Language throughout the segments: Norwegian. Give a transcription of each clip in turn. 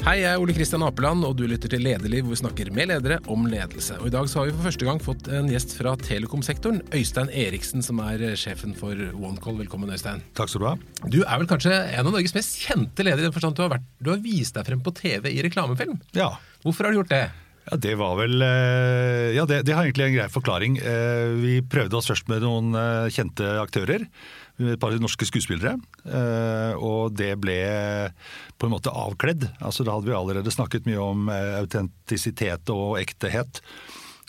Hei, jeg er Ole Kristian Apeland, og du lytter til Lederliv, hvor vi snakker med ledere om ledelse. Og I dag så har vi for første gang fått en gjest fra telekomsektoren. Øystein Eriksen, som er sjefen for OneCall. Velkommen, Øystein. Takk skal du ha. Du er vel kanskje en av Norges mest kjente ledere i den forstand du har, vært, du har vist deg frem på TV i reklamefilm. Ja, Hvorfor har du gjort det? ja det var vel eh, Ja, det, det har egentlig en grei forklaring. Eh, Vi prøvde oss først med noen eh, kjente aktører. Et par norske skuespillere. eh, Og det ble på en måte avkledd. Altså Da hadde vi allerede snakket mye om eh, autentisitet og ektehet.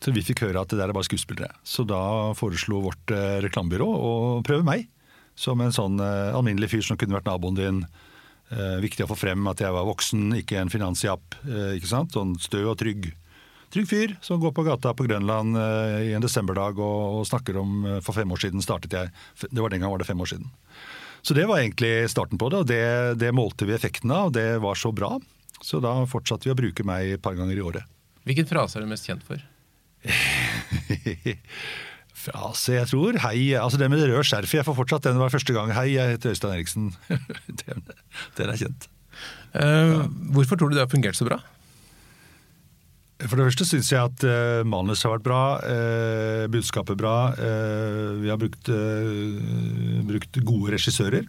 Så vi fikk høre at det der er bare skuespillere. Så da foreslo vårt eh, reklamebyrå å prøve meg. Som en sånn alminnelig fyr som kunne vært naboen din. Viktig å få frem at jeg var voksen, ikke en finansjapp. Sånn stø og trygg. Trygg fyr som går på gata på Grønland eh, i en desemberdag og, snakker om eh, For fem år siden startet jeg. Det var Den gang var det fem år siden. Så det var egentlig starten på det, og det, det målte vi effekten av, og det var så bra. Så da fortsatte vi å bruke meg et par ganger i året. Hvilken frase er du mest kjent for? Frase, jeg tror. Hei. Altså det med det røde skjerfet, jeg får fortsatt den var første gang. Hei, jeg heter Øystein Eriksen. den, er kjent. Eh, Hvorfor tror du det har fungert så bra? For det første syns jeg at uh, manus har vært bra, uh, budskapet bra. Uh, vi har brukt, eh, brukt gode regissører.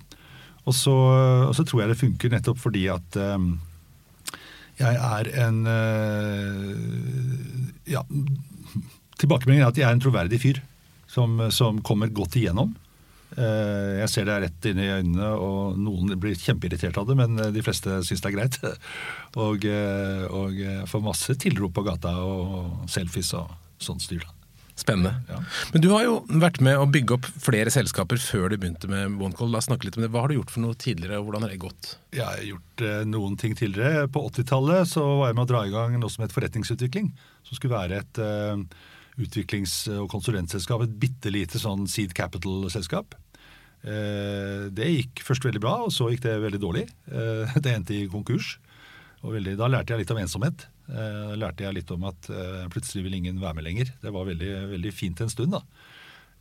Og så, og så tror jeg det funker nettopp fordi at eh, jeg er en eh, Ja, tilbakemeldingen er at jeg er en troverdig fyr som, som kommer godt igjennom. Eh, Jeg ser det rett inn i øynene, og noen blir kjempeirritert av det, men eh, de fleste syns det er greit. Og, eh, og får masse tilrop på gata og selfies og sånt styr. Spennende. Ja. Men du har jo vært med å bygge opp flere selskaper før du begynte med OneCall. La oss snakke litt om det. Hva har du gjort for noe tidligere, og hvordan har det gått? Jeg har gjort noen ting tidligere. På 80-tallet var jeg med å dra i gang noe som het forretningsutvikling. Som skulle være et utviklings- og konsulentselskap. Et bitte lite sånn seed capital-selskap. Eh, det gikk først veldig bra, og så gikk det veldig dårlig. Eh, det endte i konkurs. Og veldig, da lærte jeg litt om ensomhet. Eh, lærte jeg litt om at plutselig vil ingen være med lenger. Det var veldig, veldig fint en stund, da.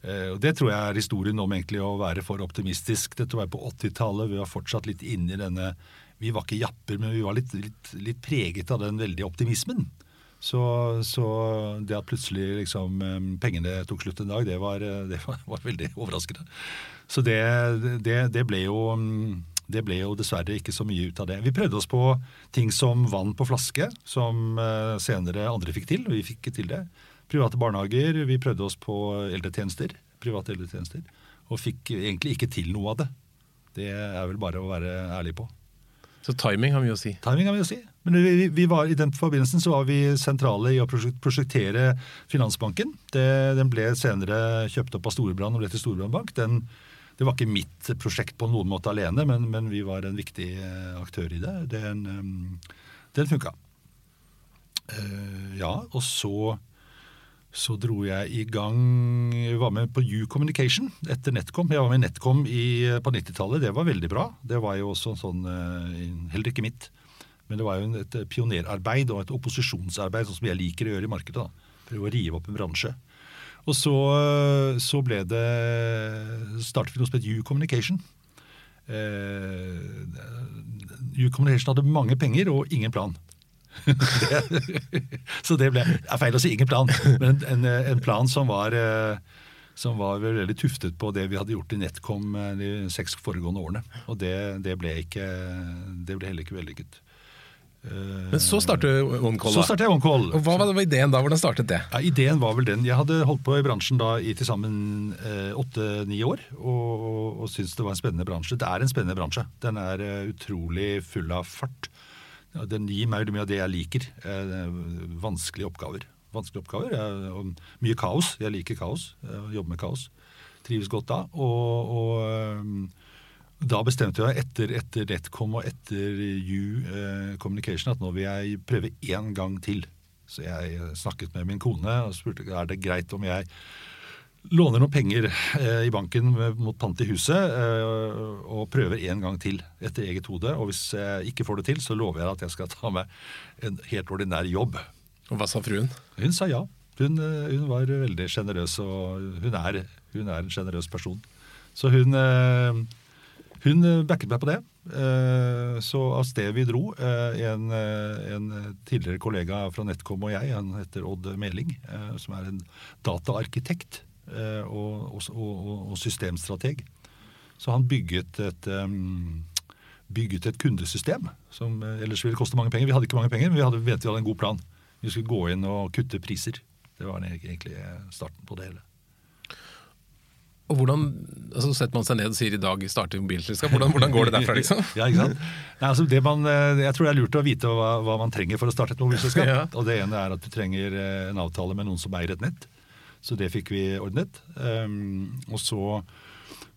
Og Det tror jeg er historien om egentlig å være for optimistisk. Dette var på 80-tallet. Vi var fortsatt litt inne i denne Vi var ikke japper, men vi var litt, litt, litt preget av den veldige optimismen. Så, så det at plutselig liksom, pengene tok slutt en dag, det var, det var, var veldig overraskende. Så det, det, det ble jo mm, det ble jo dessverre ikke så mye ut av det. Vi prøvde oss på ting som vann på flaske, som eh, senere andre fikk til. og Vi fikk til det. Private barnehager. Vi prøvde oss på eldretjenester. Private eldretjenester. Og fikk egentlig ikke til noe av det. Det er vel bare å være ærlig på. Så timing har mye å si. Timing har vi jo si. Men vi, vi var, i den forbindelsen så var vi sentrale i å prosjektere Finansbanken. Det, den ble senere kjøpt opp av Storebrand og ble til Storebrandbank. Den, det var ikke mitt prosjekt på noen måte alene, men, men vi var en viktig eh, aktør i det. Den, eh, den funka. Eh, ja, og så så dro jeg i gang Jeg var med på U Communication etter Netcom. Jeg var med i Netcom i, på 90-tallet. Det var veldig bra. Det var jo også sånn Heller ikke mitt. Men det var jo et pionerarbeid og et opposisjonsarbeid, sånn som jeg liker å gjøre i markedet. da. Prøve å rive opp en bransje. Og så, så ble det startet noe som het U Communication. Uh, U Communication hadde mange penger og ingen plan. så det ble er feil å si ingen plan, men en, en, plan som var, eh, som var veldig tuftet på det vi hadde gjort i Netcom eh, de seks foregående årene. Og det, det, ble, ikke, det ble heller ikke vellykket. Eh, Men så startet OneCall. så startet jeg OneCall. Og Hva var ideen da? Hvordan startet det? Ja, ideen var vel den. Jeg hadde holdt på i bransjen da i til sammen åtte-ni år, og, og syntes det var en spennende bransje. Det er en spennende bransje. Den er eh, utrolig full av fart. Den gir meg mye av det jeg liker. Eh, vanskelige oppgaver. Vanskelige oppgaver, Jeg, Mye kaos. Jeg liker kaos. Jeg jobber med kaos. Trives godt da. Og, og eh, da bestemte jeg etter, etter Netcom og etter U eh, Communication at nå vil jeg prøve én gang til. Så jeg snakket med min kone og spurte er det greit om jeg låner noen penger eh, i banken mot pant i huset eh, og prøver en gang til etter eget hode. Og hvis jeg ikke får det til, så lover jeg at jeg skal ta meg en helt ordinær jobb. Og Hva sa fruen? Hun sa ja. Hun, eh, hun var veldig sjenerøs, og hun er, hun er en sjenerøs person. Så hun, eh, Hun eh, backet meg på det. Eh, Så av sted vi dro, eh, en, en tidligere kollega fra NetCom og jeg, han heter Odd Meling, som er en dataarkitekt og, og, og, og systemstrateg. Så han bygget et, bygget et kundesystem som ellers ville koste mange penger. Vi hadde ikke mange penger, men vi hadde, mente vi hadde en god plan. Vi skulle gå inn og kutte priser. Det var egentlig starten på det hele. Og hvordan, altså Setter man seg ned og sier i dag starter mobilselskap, hvordan, hvordan går det derfra, liksom? ja, ikke sant? Nei, altså det man, eh, jeg tror det er lurt å vite hva, hva man trenger for å starte et mobilselskap. Ja. Og Det ene er at du trenger eh, en avtale med noen som eier et nett. Så det fikk vi ordnet. Um, og så,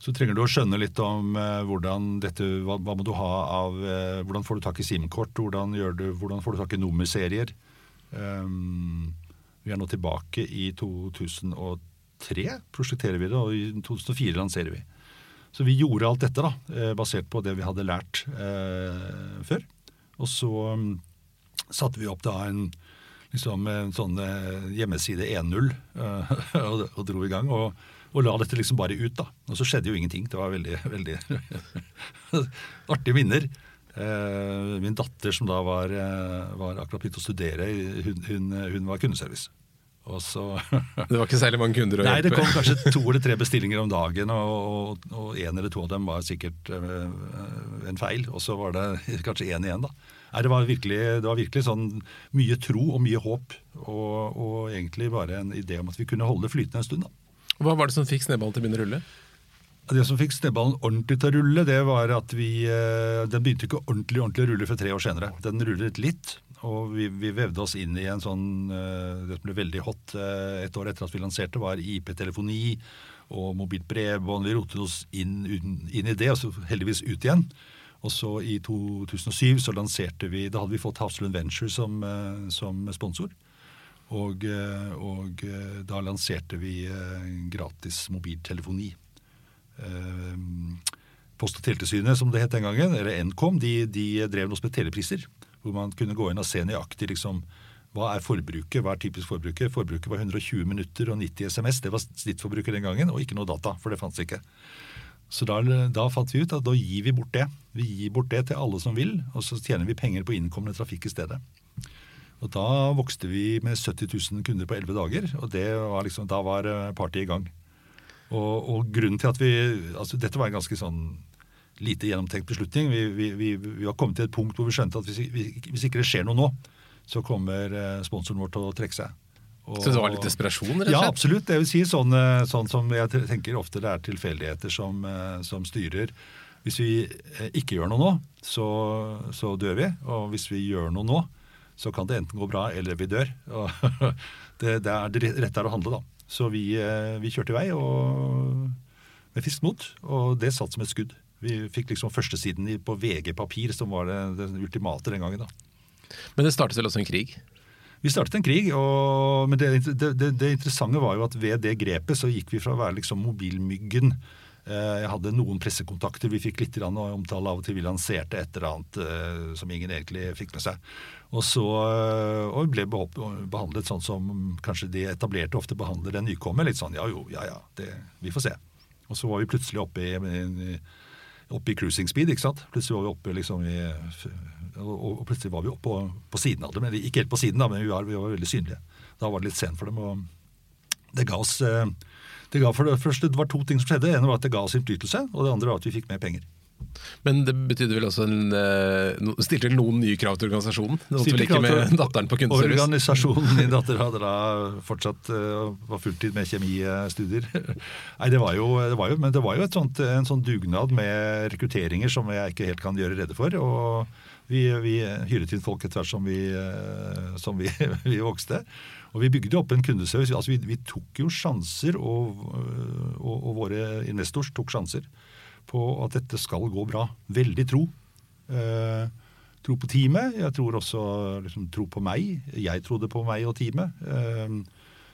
så trenger du å skjønne litt om uh, hvordan dette, hva, hva må du ha av uh, Hvordan får du tak i SIM-kort, hvordan, hvordan får du tak i nummerserier. Um, vi er nå tilbake i 2003, prosjekterer vi det, og i 2004 lanserer vi. Så vi gjorde alt dette da, eh, basert på det vi hadde lært eh, før. Og så um, satte vi opp da en, liksom, en sånn eh, hjemmeside 1.0 eh, og, og dro i gang. Og, og la dette liksom bare ut. da. Og så skjedde jo ingenting. Det var veldig, veldig artige minner. Eh, min datter som da var, eh, var akkurat begynt å studere, hun, hun, hun var kundeservice. Og så Det var ikke særlig mange kunder å hjelpe? Nei, det kom kanskje to eller tre bestillinger om dagen, og, og, og en eller to av dem var sikkert øh, en feil. Og så var det kanskje én igjen, da. Nei, det var virkelig, det var virkelig sånn mye tro og mye håp, og, og egentlig bare en idé om at vi kunne holde det flytende en stund. da. Hva var det som fikk snøballen til å begynne å rulle? Det som fikk snøballen ordentlig til å rulle, det var at vi eh, Den begynte ikke ordentlig ordentlig å rulle før tre år senere. Den rullet litt, og vi, vi vevde oss inn i en sånn eh, Det som ble veldig hot eh, et år etter at vi lanserte, var IP-telefoni og mobilt bredbånd. Vi rotet oss inn, inn, i det, og så heldigvis ut igjen. Og så i 2007 så lanserte vi Da hadde vi fått Hafslund Venture som, eh, som sponsor. Og, og da lanserte vi gratis mobiltelefoni. Post- og teletilsynet, som det het den gangen, eller Nkom, de, de drev oss med telepriser. Hvor man kunne gå inn og se nøyaktig liksom, hva er forbruket, hva er typisk forbruket. Forbruket var 120 minutter og 90 SMS. Det var snittforbruket den gangen, og ikke noe data, for det fantes ikke. Så da, da fant vi ut at da gir vi bort det. Vi gir bort det til alle som vil, og så tjener vi penger på innkommende trafikk i stedet. Og Da vokste vi med 70 000 kunder på 11 dager, og var liksom, da var partiet i gang. Og, og grunnen til at vi, altså Dette var en ganske sånn lite gjennomtenkt beslutning. Vi, vi, vi, vi var kommet til et punkt hvor vi skjønte at hvis, hvis ikke det skjer noe nå, så kommer eh, sponsoren vår til å trekke seg. Og- Så det var litt desperasjon, rett og ja, absolutt. Det vil si sånn, eh, sånn som jeg tenker ofte det er tilfeldigheter som, eh, som styrer. Hvis vi ikke gjør noe nå, så, så dør vi. Og hvis vi gjør noe nå, så kan det enten gå bra eller vi dør. Det, det er det rette er å handle, da. Så vi, vi kjørte i vei og, med friskt mot, og det satt som et skudd. Vi fikk liksom førstesiden på VG-papir, som var det, det ultimate den gangen. da. Men det startet vel også en krig? Vi startet en krig, og, men det, det, det, interessante var jo at ved det grepet så gikk vi fra å være liksom mobilmyggen. Eh, Jeg hadde noen pressekontakter, vi fikk litt omtale av og til. Vi lanserte et eller annet eh, som ingen egentlig fikk med seg. Og så eh, og ble behandlet sånn som kanskje de etablerte ofte behandler en nykommer. Litt sånn ja jo, ja ja, det, vi får se. Og så var vi plutselig oppe i oppe i cruising speed. ikke sant? Plutselig var vi oppe liksom i og, plutselig var vi oppe på, på siden av dem. Ikke helt på siden, da, men vi var, vi var veldig synlige. Da var det litt sent for dem. og Det ga oss eh, det ga for det første, det var to ting som skjedde. Det ene var at det ga oss innflytelse, og det andre var at vi fikk mer penger. Men det betydde vel også en eh, no- Stilte noen nye krav til organisasjonen? Stilte ikke med datteren på kundeservice? Organisasjonen min datter hadde da fortsatt uh, var fulltid med kjemistudier. Nei, det var jo, det var jo, men det var jo sånt, en sånn dugnad med rekrutteringer som jeg ikke helt kan gjøre rede for. og vi, vi hyret inn folk etter hvert som vi, eh, som vi, vi vokste. Og vi bygde opp en kundeservice. Altså vi, vi tok jo sjanser, og, og, og våre investors tok sjanser på at dette skal gå bra. Veldig tro. Eh, tro på teamet. Jeg tror også liksom, tro på meg. Jeg trodde på meg og teamet. Eh,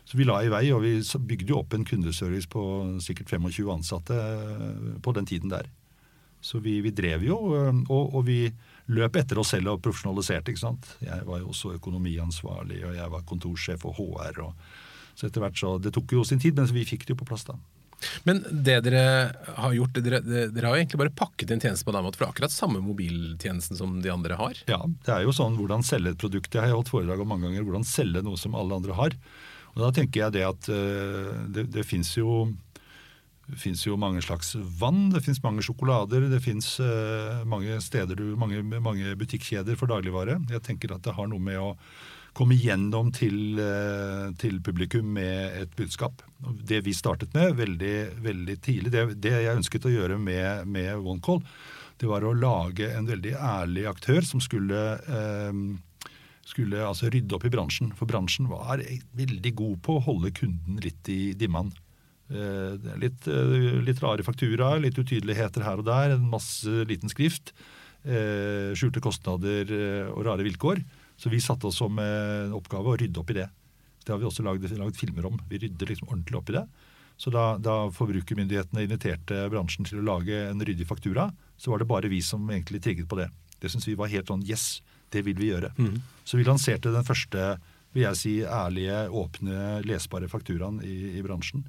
så vi la i vei, og vi bygde jo opp en kundeservice på sikkert 25 ansatte eh, på den tiden der. Så vi, vi drev jo, eh, og, og vi løp etter oss selv og profesjonaliserte. ikke sant? Jeg var jo også økonomiansvarlig, og jeg var kontorsjef og HR. Og, så etter hvert så, Det tok jo sin tid, men vi fikk det jo på plass da. Men det dere har gjort, dere, dere har egentlig bare pakket inn tjenesten på en annen måte, for det er akkurat samme mobiltjenesten som de andre har. Ja, det er jo sånn hvordan selge et produkt. Jeg har holdt foredrag om mange ganger. Hvordan selge noe som alle andre har. Og Da tenker jeg det at uh, det, det fins jo det fins jo mange slags vann, det fins mange sjokolader, det fins uh, mange steder mange, mange butikkjeder for dagligvare. Jeg tenker at det har noe med å komme gjennom til, uh, til publikum med et budskap. Det vi startet med veldig, veldig tidlig, det, det, jeg ønsket å gjøre med, med OneCall, det var å lage en veldig ærlig aktør som skulle eh, skulle altså rydde opp i bransjen. For bransjen var veldig god på å holde kunden litt i dimman. Eh, litt, eh, litt rare fakturaer, litt utydeligheter her og der, en masse liten skrift. Eh, skjulte kostnader og rare vilkår. Så vi satte oss som eh, oppgave å rydde opp i det. Det har vi også laget filmer om. Vi rydder liksom ordentlig opp i det. Så da, da forbrukermyndighetene inviterte bransjen til å lage en ryddig faktura, så var det bare vi som egentlig trigget på det. Det syns vi var helt sånn yes, det vil vi gjøre. Mm. Så vi lanserte den første vil jeg si, ærlige, åpne, lesbare fakturaen i, i bransjen.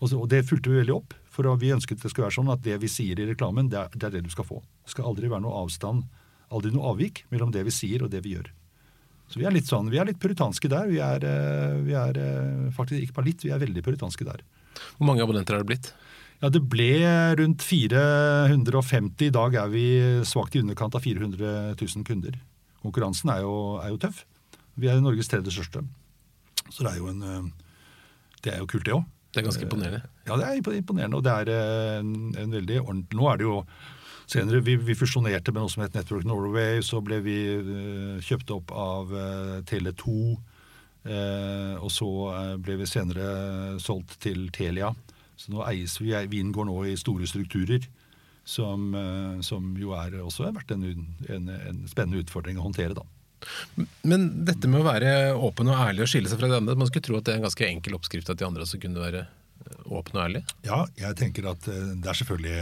Og, så, og, det fulgte vi veldig opp. For vi ønsket det skulle være sånn at det vi sier i reklamen, det er, det er det du skal få. Det skal aldri være noe avstand, aldri noe avvik mellom det vi sier og det vi gjør. Så vi er litt sånn, vi er litt puritanske der. Vi er, eh, vi er eh, faktisk ikke bare litt, vi er veldig puritanske der. Hvor mange abonnenter har det blitt? Ja, Det ble rundt 450. I dag er vi svakt i underkant av 400 000 kunder. Konkurransen er jo, er jo, tøff. Vi er Norges tredje største. Så det er jo en eh, Det er jo kult, det òg. Det er ganske imponerende. Ja, det er imponerende. Og det er en, en veldig ordentlig Nå er det jo senere Vi, vi fusjonerte med noe som het Network Norway. Så ble vi uh, kjøpt opp av uh, Tele2. Uh, og så ble vi senere solgt til Telia. Så nå eies vi Vi inngår nå i store strukturer. Som, eh, som jo er også har vært en, en, en, spennende utfordring å håndtere. da. Men dette med å være åpen og ærlig og skille seg fra de andre, man skulle tro at det er en ganske enkel oppskrift at de andre også kunne være eh, åpne og ærlige? Ja, jeg tenker at eh, det er selvfølgelig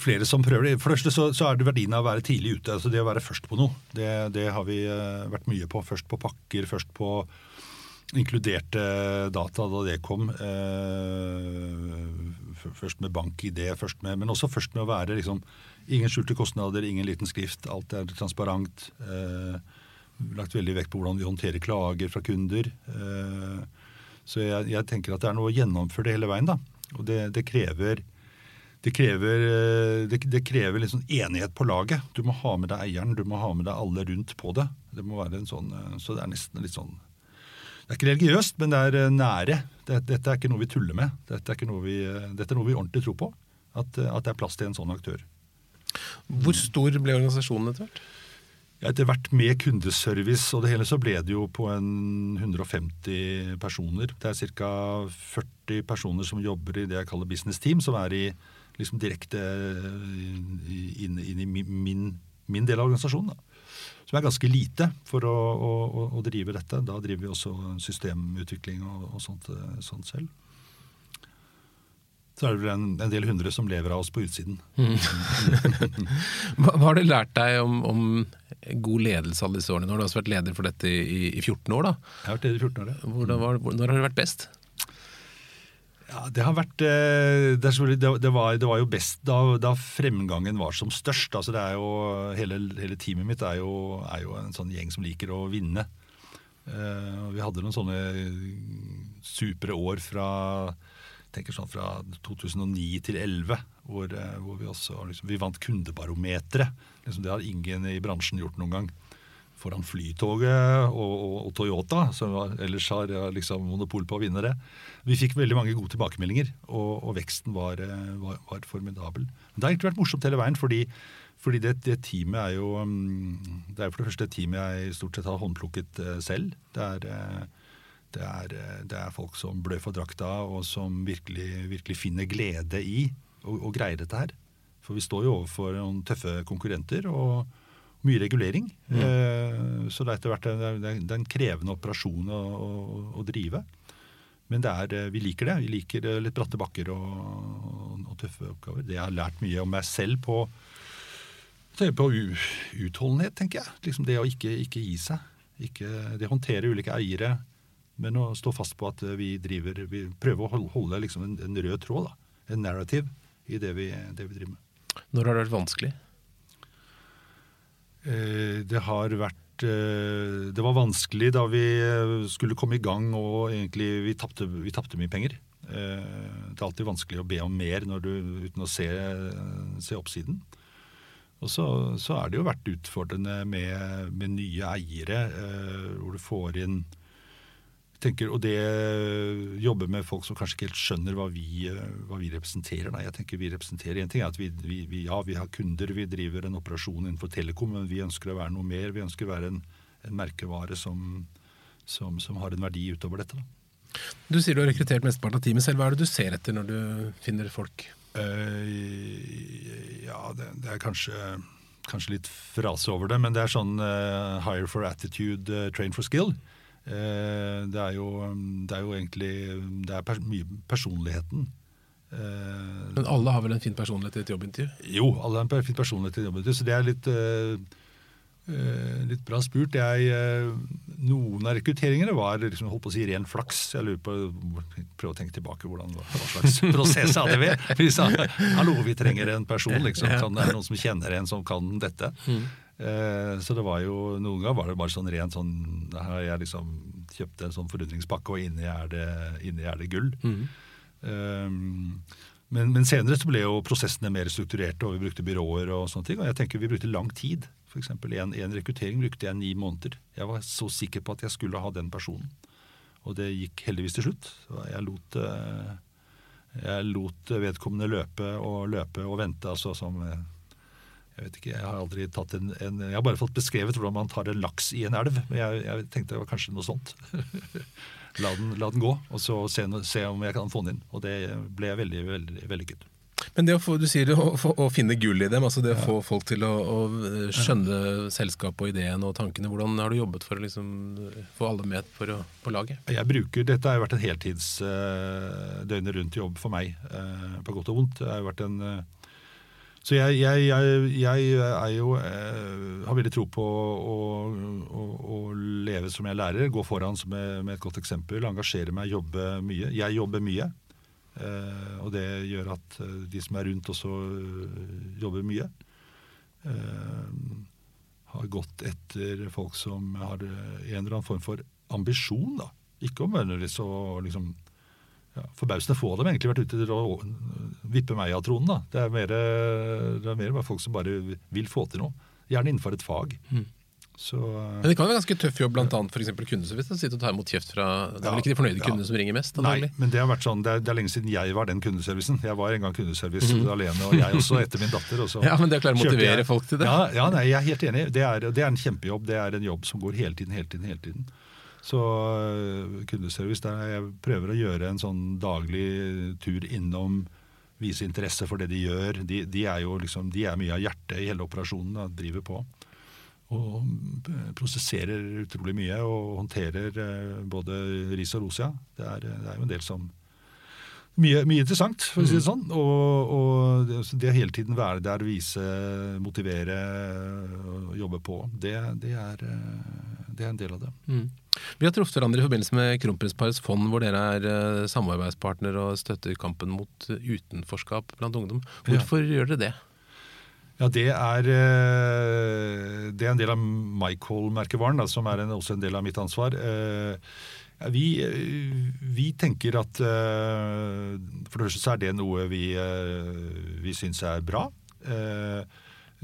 flere som prøver det. For det første så, er det verdien av å være tidlig ute. altså Det å være først på noe. Det, det har vi vært mye på. Først på pakker, først på inkluderte data da det kom. først med bank-ID, men også først med å være liksom, ingen skjulte kostnader, ingen liten skrift. Alt er transparent. Eh, lagt veldig vekt på hvordan vi håndterer klager fra kunder. Eh, så jeg, jeg, tenker at det er noe å gjennomføre det hele veien. da. Og det, det krever det krever, det, det krever liksom enighet på laget. Du må ha med deg eieren, du må ha med deg alle rundt på det. Det må være en sånn, Så det er nesten litt sånn det er ikke religiøst, men det er eh, nære. Dette er ikke noe vi tuller med. Dette er, vi, eh, dette er noe vi ordentlig tror på. At, eh, at, det er plass til en sånn aktør. Hvor stor ble organisasjonen etter hvert? Ja, etter hvert med kundeservice og det hele så ble det jo på en 150 personer. Det er ca. 40 personer som jobber i det jeg kaller business team, som er i liksom direkte inn, inn i min, min, del av organisasjonen. Da som er ganske lite for å, å, å, drive dette. Da driver vi også systemutvikling og, og sånt, eh, sånt, selv. Så er det vel en, en, del hundre som lever av oss på utsiden. Mm. hva, hva, har du lært deg om, om, god ledelse alle disse årene? Nå har du også vært leder for dette i, i 14 år. da. Jeg har vært leder i 14 år, ja. Hvordan, var, når har det vært best? Ja, Det har vært eh, det, var, det var, jo best da, da, fremgangen var som størst. Altså det er jo, hele, hele teamet mitt er jo, er jo, en sånn gjeng som liker å vinne. Uh, vi hadde noen sånne supre år fra tenker sånn fra 2009 til 2011, hvor, eh, hvor vi også liksom, vi vant kundebarometeret. Liksom, det har ingen i bransjen gjort noen gang foran Flytoget og, og, og Toyota, som ellers har liksom monopol på å vinne det. Vi fikk veldig mange gode tilbakemeldinger, og, og veksten var, eh, var, var, formidabel. Det har egentlig vært morsomt hele veien, fordi, fordi det, det, teamet er jo mm, Det er for det første et team jeg stort sett har håndplukket eh, selv. Det er, eh, det er, det er folk som blør for drakta, og som virkelig, virkelig finner glede i å greie dette her. For vi står jo overfor noen tøffe konkurrenter. og mye regulering. Mm. Eh, så det er etter hvert en, det er en krevende operasjon å, å, å drive. Men er, eh, vi liker det. Vi liker eh, litt bratte bakker og, og, og tøffe oppgaver. Det jeg har lært mye om meg selv på, på utholdenhet, tenker jeg. Liksom det å ikke, ikke gi seg. Ikke, det å håndtere ulike eiere. Men å stå fast på at vi driver Vi prøver å holde liksom en, en, rød tråd, da. En narrative i det vi, det vi driver med. Når har det vært vanskelig? Eh, det har vært eh, Det var vanskelig da vi eh, skulle komme i gang og egentlig vi tapte, mye penger. Det er alltid vanskelig å be om mer du, uten å se, se oppsiden. Og så, så, er det jo vært utfordrende med, med nye eiere, hvor du får inn tenker, og det jobber med folk som kanskje ikke helt skjønner hva vi, hva vi representerer. Da. Jeg tenker vi representerer En ting er at vi, vi, vi, ja, vi har kunder, vi driver en operasjon innenfor Telekom, men vi ønsker å være noe mer. Vi ønsker å være en, en merkevare som, som, som, har en verdi utover dette. Da. Du sier du har rekruttert mesteparten av teamet selv. Hva er det du ser etter når du finner folk? Uh, ja, det, det er kanskje kanskje litt frase over det, men det er sånn uh, hire for attitude, uh, train for skill. Eh, det er, jo, det er jo egentlig Det er pers mye personligheten. Eh, Men alle har vel en fin personlighet i et jobbintervju? Jo, alle har en fin personlighet i et jobbintervju, så det er litt, litt bra spurt. Jeg, noen av rekrutteringene var liksom, holdt på å si ren flaks. Jeg lurer på, Prøv å tenke tilbake hvordan, hva slags prosess hadde vi? Vi sa hallo, vi trenger en person. Liksom. Kan det er noen som kjenner en som kan dette? Mm. Eh, så det var jo noen ganger var det bare sånn rent sånn jeg liksom kjøpt en sånn forundringspakke, og inni er det, inni er det gull. Mm. Um, men, men, senere så ble jo prosessene mer strukturerte, og vi brukte byråer og sånne ting. Og jeg tenker vi brukte lang tid. F.eks. eksempel en, en rekruttering brukte jeg ni måneder. Jeg var så sikker på at jeg skulle ha den personen. Og det gikk heldigvis til slutt. Jeg lot, jeg lot vedkommende løpe og løpe og vente, altså som jeg vet ikke, jeg har aldri tatt en, en, jeg har bare fått beskrevet hvordan man tar en laks i en elv. Men jeg, jeg tenkte det var kanskje noe sånt. la, den, la, den, gå, og så se, se, om jeg kan få den inn. Og det ble veldig veldig vellykket. Men det å få, du sier det, å, å, finne gull i dem, altså det å ja. få folk til å, å skjønne ja. selskapet og ideen og tankene. Hvordan har du jobbet for å liksom få alle med for å, på laget? Jeg bruker, Dette har jo vært en heltids uh, døgnet rundt jobb for meg, uh, på godt og vondt. Det har jo vært en uh, så jeg, jeg, jeg, jeg jo, eh, har veldig tro på å, å, å, leve som jeg lærer, gå foran med, med, et godt eksempel, engasjere meg, jobbe mye. Jeg jobber mye. Eh, og det gjør at eh, de som er rundt, også eh, jobber mye. Eh, har gått etter folk som har en eller annen form for ambisjon. da. Ikke om nødvendigvis å liksom ja, Forbausende få av dem egentlig vært ute til å vippe meg av tronen. da. Det er, mer, det er mer folk som bare vil få til noe. Gjerne innenfor et fag. Mm. Så, Men det kan være ganske tøff jobb, bl.a. f.eks. kundeservice. Sitte og ta imot kjeft fra Det er vel ikke de fornøyde kundene ja, som ringer mest? Nei, men det har vært sånn, det er, det er, lenge siden jeg var den kundeservicen. Jeg var en gang kundeservice mm. alene, og jeg også etter min datter. ja, Men det å klare å motivere jeg, folk til det? Ja, ja nei, jeg er helt enig. Det er, det er, en kjempejobb. Det er en jobb som går hele tiden, hele tiden, hele tiden. Så eh, kundeservice, der jeg prøver å gjøre en sånn daglig tur innom, vise interesse for det de gjør. De, de er jo liksom, de er mye av hjertet i hele operasjonen, da, driver på. Og eh, prosesserer utrolig mye og håndterer eh, både ris og ros, ja. Det er, det er jo en del som mye, mye, interessant, for å si det mm. sånn. Og, og det, å hele tiden være der, vise, motivere, jobbe på, det, det, er, det er en del av det. Mm. Vi har truffet hverandre i forbindelse med Kronprinsparets fond, hvor dere er uh, samarbeidspartner og støtter kampen mot utenforskap blant ungdom. Hvorfor ja. gjør dere det? Ja, Det er, uh, det er en del av Michael-merkevaren, som er en, også en del av mitt ansvar. Uh, vi, vi, tenker at For det første så er det noe vi, vi syns er bra.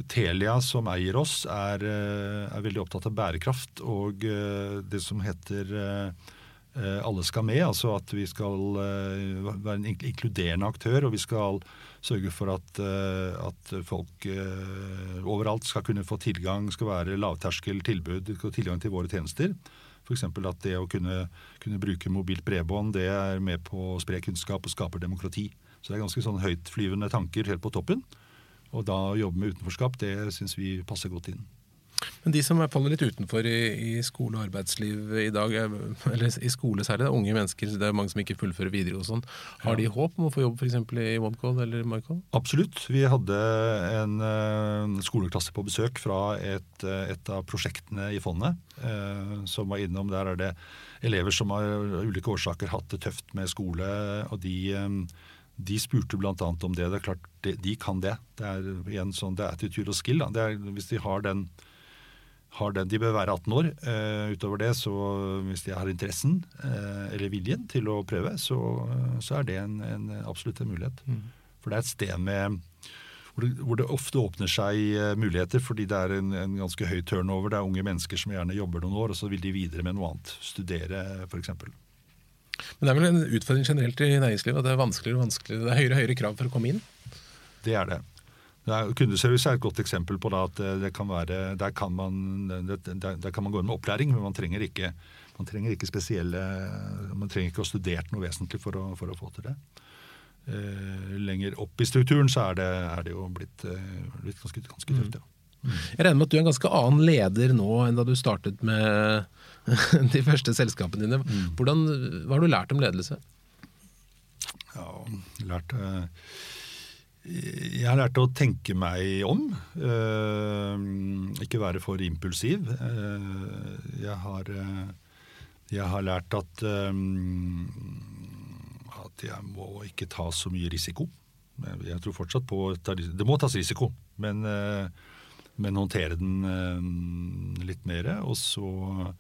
Telia, som eier oss, er, eh, er, veldig opptatt av bærekraft og eh, det som heter eh, alle skal med, altså at vi skal være en inkluderende aktør. Og vi skal sørge for at, at folk overalt skal kunne få tilgang, skal være lavterskel tilbud, tilgang til våre tjenester. F.eks. at det å kunne, kunne, bruke mobilt bredbånd det er med på å spre kunnskap og skaper demokrati. Så det er ganske sånn høytflyvende tanker helt på toppen. Og da å jobbe med utenforskap, det syns vi passer godt inn. Men de som er- faller litt utenfor i, i skole og arbeidsliv i dag, er- eller i skole særlig, det er unge mennesker, det er mange som ikke fullfører videre og sånn. Har de håp om å få jobb f.eks. i OneCall eller MyCall? Absolutt. Vi hadde en eh, skoleklasse på besøk fra et, eh, et av prosjektene i fondet eh, som var innom. Der er det elever som har av ulike årsaker hatt det tøft med skole, og de, eh, de spurte bl.a. om det. Det er klart, de, de kan det. Det er igjen sånn, det er attitude og skill. Er, hvis de har den har den, De bør være 18 år. Uh, utover det, så hvis de har interessen uh, eller viljen til å prøve, så, så er det en, en, absolutt en mulighet. For det er et sted med hvor det, hvor det ofte åpner seg eh, muligheter, fordi det er en, en ganske høy turnover. Det er unge mennesker som gjerne jobber noen år, og så vil de videre med noe annet. Studere, f.eks. Men det er vel en utfordring generelt i næringslivet at det er vanskeligere og vanskeligere. Det er høyere og høyere krav for å komme inn. Det er det. Er, kundeservice er et godt eksempel på at det, det kan være, der kan, man, der, der kan man gå inn med opplæring, men man trenger ikke, man trenger ikke spesielle Man trenger ikke å ha studert noe vesentlig for å, for å få til det. Eh, lenger opp i strukturen så er det, er det jo blitt, eh, blitt ganske, ganske tøft, ja. Jeg regner med at du er en ganske annen leder nå enn da du startet med de første selskapene dine. Hvordan, hva har du lært om ledelse? Ja, lært eh, Jeg har lært å tenke meg om. eh, ikke være for impulsiv. Eh, jeg har Jeg har lært at at jeg må ikke ta så mye risiko. Jeg tror fortsatt på Det må tas risiko, men, men håndtere den litt mer. Og så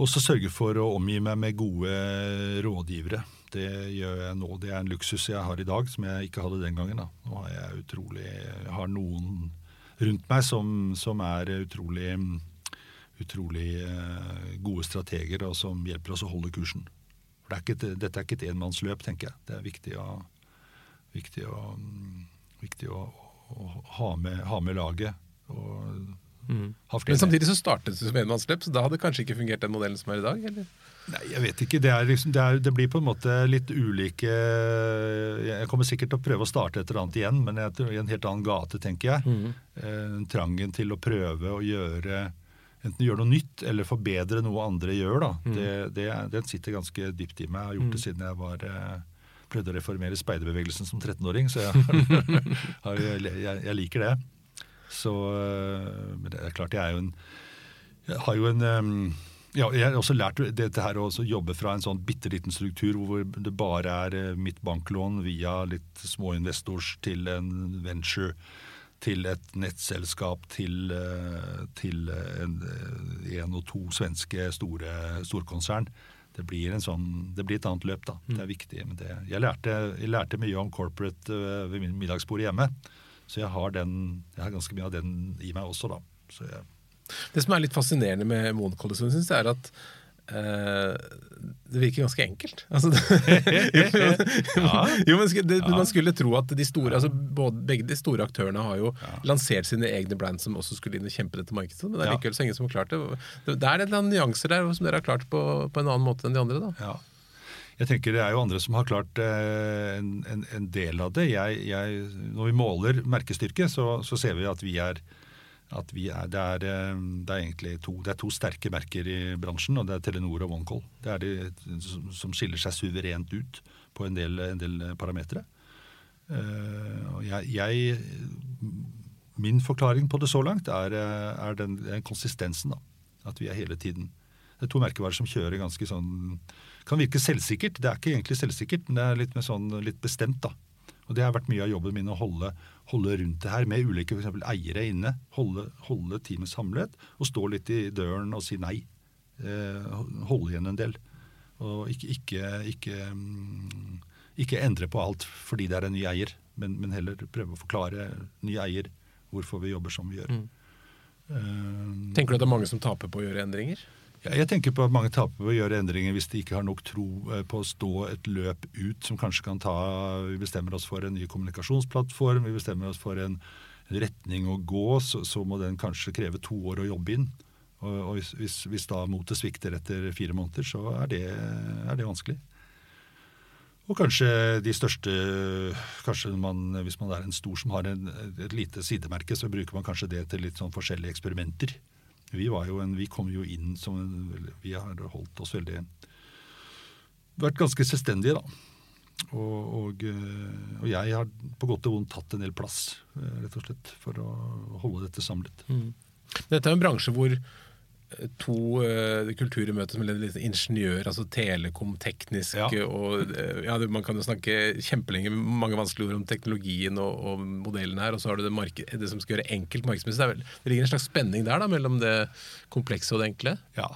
og så sørge for å omgi meg med gode rådgivere. Det gjør jeg nå. Det er en luksus jeg har i dag, som jeg ikke hadde den gangen. Da. Nå har jeg utrolig jeg har noen rundt meg som, som er utrolig, utrolig eh, gode strateger, og som hjelper oss å holde kursen. For det er et, dette er ikke et enmannsløp, tenker jeg. Det er viktig å, viktig å, viktig å, å ha, med, ha med laget. Og ha flere Men samtidig så startet det som enmannsløp, så da hadde det kanskje ikke fungert den modellen som er i dag? eller? Nei, jeg vet ikke. Det, er liksom, det, er, det blir på en måte litt ulike Jeg kommer sikkert til å prøve å starte et eller annet igjen, men jeg i en helt annen gate, tenker jeg. Eh, trangen til å prøve å gjøre Enten gjøre noe nytt eller forbedre noe andre gjør. da. Det, det, er- den sitter ganske dypt i meg. Jeg har gjort det siden jeg var eh, prøvde å reformere speiderbevegelsen som 13-åring, så jeg, jeg, jeg, jeg liker det. Så, øh, men det er klart, jeg er jo en Jeg har jo en ja, jeg har også lært dette her å jobbe fra en sånn bitte liten struktur hvor det bare er eh, mitt banklån via litt småinvestors til en venture, til et nettselskap, til, eh, til en, eh, en og to svenske store storkonsern. Det blir, en sånn, det blir et annet løp, da. Det er viktig. Men det, jeg, lærte, jeg lærte mye om corporate ved middagsbordet hjemme. Så jeg har, den, jeg har ganske mye av den i meg også, da. Så jeg, Det som er litt fascinerende med Monokollisjon, synes jeg, er at eh, det virker ganske enkelt. Altså, jo, jo, men det, Man skulle tro at de store, altså både, begge de store aktørene har jo lansert sine egne brands som også skulle inn og kjempe dette markedet. Men det er likevel så ingen som har klart det. Det det er noen nyanser der som dere har klart på, på en annen måte enn de andre. da. Ja. Jeg tenker Det er jo andre som har klart eh, en, en, en del av det. Jeg, jeg, når vi måler merkestyrke, så, så ser vi at vi er, at er, det, er eh, det er egentlig to, det er to sterke merker i bransjen, og det er Telenor og OneCall. Det er de som- skiller seg suverent ut på en del, en del parametere. Eh, jeg, min forklaring på det så langt er, er den, den konsistensen. da. At vi er hele tiden Det er to merkevarer som kjører ganske sånn Kan virke selvsikkert. Det er ikke egentlig selvsikkert, men det er litt, mer sånn, litt bestemt. da. Og Det har vært mye av jobben min å holde, holde rundt det her med ulike for eksempel, eiere inne. Holde, holde teamet samlet og stå litt i døren og si nei. Eh, holde igjen en del. Og ikke, ikke, ikke, mm, ikke endre på alt fordi det er en ny eier, men, men heller prøve å forklare ny eier hvorfor vi jobber som vi gjør. Eh, Tenker du at det er mange som taper på å gjøre endringer? Jeg tenker på at mange taper på å gjøre endringer hvis de ikke har nok tro eh, på å stå et løp ut som kanskje kan ta Vi bestemmer oss for en ny kommunikasjonsplattform, vi bestemmer oss for en retning å gå, så, så må den kanskje kreve to år å jobbe inn. Og, og hvis, hvis, hvis da motet svikter etter fire måneder, så er det, er det vanskelig. Og kanskje de største kanskje man, Hvis man er en stor som har en, et lite sidemerke, så bruker man kanskje det til litt sånn forskjellige eksperimenter. Vi, en, vi kom jo inn som en, Vi har holdt oss veldig Vært ganske selvstendige, da. Og, og, eh, og, jeg har på godt og vondt tatt en del plass, eh, rett og slett, for å holde dette samlet. Mm. Dette er en bransje hvor to uh, kulturer møtes med litt ingeniør, altså telekom, teknisk ja. og uh, ja, Man kan jo snakke kjempelenge mange vanskelige ord om teknologien og, og modellen her, og så har du det, marked, det som skal gjøre enkelt markedsmessig. Det, det, ligger en slags spenning der da, mellom det komplekse og det enkle? Ja,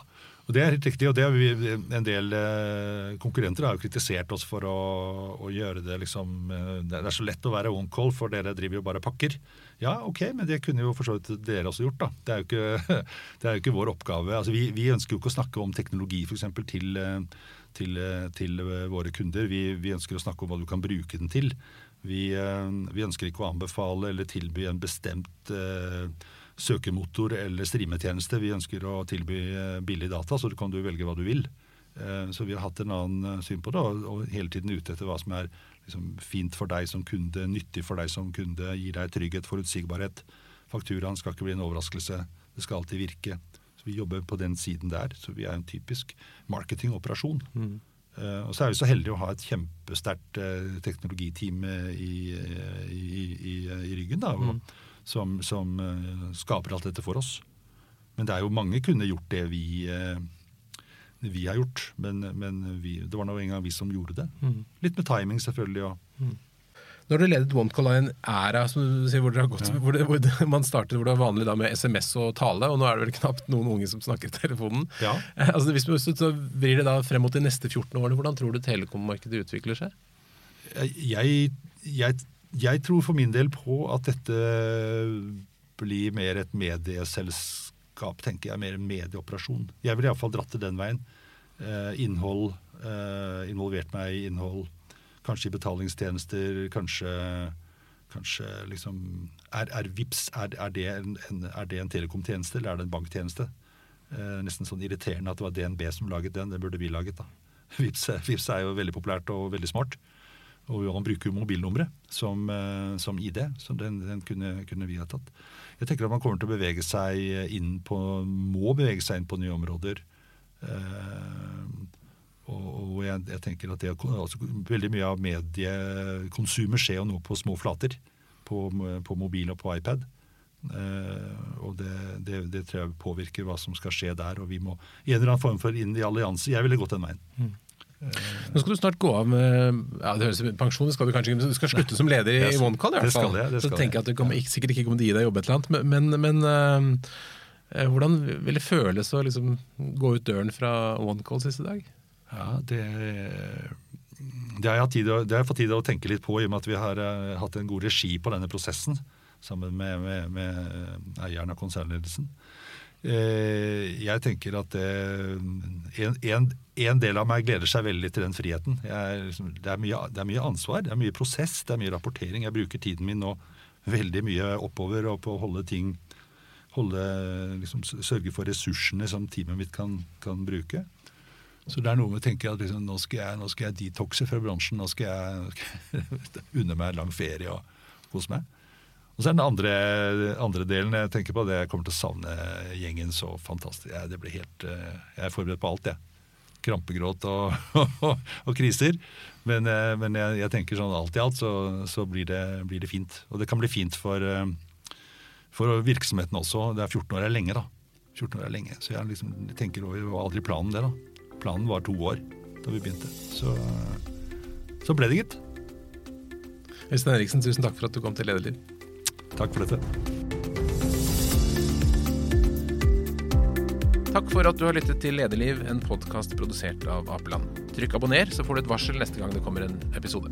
og Det er helt riktig, og det vi, en del eh, konkurrenter har jo kritisert oss for å, å, gjøre det liksom eh, Det er så lett å være on call, for dere driver jo bare pakker. Ja, ok, men det kunne jo for så vidt dere også gjort. da. Det er jo ikke, er jo ikke vår oppgave. Altså, vi, vi, ønsker jo ikke å snakke om teknologi eksempel, til, eh, til, til våre kunder. Vi, vi, ønsker å snakke om hva du kan bruke den til. Vi, vi ønsker ikke å anbefale eller tilby en bestemt uh, søkemotor eller streametjeneste. Vi ønsker å tilby eh, billig data, så kan du velge hva du vil. Eh, så vi har hatt en annen eh, syn på det, og hele tiden ute etter hva som er liksom fint for deg som kunde, nyttig for deg som kunde, gir deg trygghet, forutsigbarhet. Fakturaen skal ikke bli en overraskelse. Det skal alltid virke. Så Vi jobber på den siden der. Så vi er en typisk marketingoperasjon. Mm. Uh, og så er vi så heldige å ha et kjempesterkt uh, teknologiteam i, i, i, i, ryggen. da, og, mm som, som uh, skaper alt dette for oss. Men det er jo mange kunne gjort det vi, uh, vi har gjort. Men, men vi, det var nå en gang vi som gjorde det. Mm. Litt med timing, selvfølgelig. Og, mm. Når du ledet OneCall i en æra hvor, gått, ja. hvor, det, hvor, man startet hvor det var vanlig med SMS og tale, og nå er det vel knapt noen unge som snakker i telefonen. Ja. Altså, hvis man vrir det da frem mot de neste 14 årene, hvordan tror du telekommarkedet utvikler seg? Jeg, jeg jeg tror for min del på at dette blir mer et medieselskap, tenker jeg. Mer en medieoperasjon. Jeg ville iallfall dratt det den veien. Eh, innhold. Eh, involvert meg i innhold. Kanskje i betalingstjenester. Kanskje, kanskje liksom Er, er VIPS er, er, det en, er det en telekomtjeneste, eller er det en banktjeneste? Eh, nesten sånn irriterende at det var DNB som laget den. Det burde vi laget, da. VIPS, VIPS er jo veldig populært og veldig smart. Og han bruker jo mobilnummeret som, eh, som, ID, så den, den kunne, kunne, vi ha tatt. Jeg tenker at man kommer til å bevege seg inn på, må bevege seg inn på nye områder. Eh, og, og jeg, jeg, tenker at det, altså, veldig mye av mediekonsumet skjer jo nå på små flater. På, på mobil og på iPad. Uh, og det, det, det, tror jeg påvirker hva som skal skje der. Og vi må i en eller annen form for inn i allianse. Jeg ville gått den veien. Mm. Nå skal du snart gå av med ja, det høres pensjon, skal du kanskje du skal slutte som leder i OneCall. i hvert fall. Det, det så tenker jeg at du kommer, sikkert ikke kommer til å gi deg jobb et eller annet. Men, men uh, hvordan vil det føles å liksom, gå ut døren fra OneCall siste dag? Ja, det, det har jeg, tid, det har jeg fått tid til å tenke litt på, i og med at vi har uh, hatt en god regi på denne prosessen sammen med, med, med eieren av konsernledelsen. Uh, jeg tenker at det, en, en, en del av meg gleder seg veldig til den friheten. Er, det, er mye, det, er mye, ansvar, det er mye prosess, det er mye rapportering. Jeg bruker tiden min nå veldig mye oppover og på å holde ting holde, liksom, Sørge for ressursene som teamet mitt kan, kan, bruke. Så det er noe med å tenke at liksom, nå, skal jeg, nå skal jeg detoxe fra bransjen. Nå skal jeg unne meg lang ferie og kose meg. Og så er den andre, andre, delen jeg tenker på, det jeg kommer til å savne gjengen så fantastisk. Jeg, det blir helt, eh, jeg er forberedt på alt, jeg krampegråt og, og, og kriser. Men, eh, men jeg, jeg, tenker sånn alt i alt så, så blir, det, blir, det, fint. Og det kan bli fint for, eh, for virksomheten også. Det er 14 år er lenge, da. 14 år er lenge. Så jeg, liksom, tenker over, var aldri planen det, da. Planen var to år da vi begynte. Så, så ble det, gitt. Øystein Eriksen, tusen takk for at du kom til Lederliv. Takk for dette. Takk for at du har lyttet til Lederliv, en podkast produsert av Apeland. Trykk abonner, så får du et varsel neste gang det kommer en episode.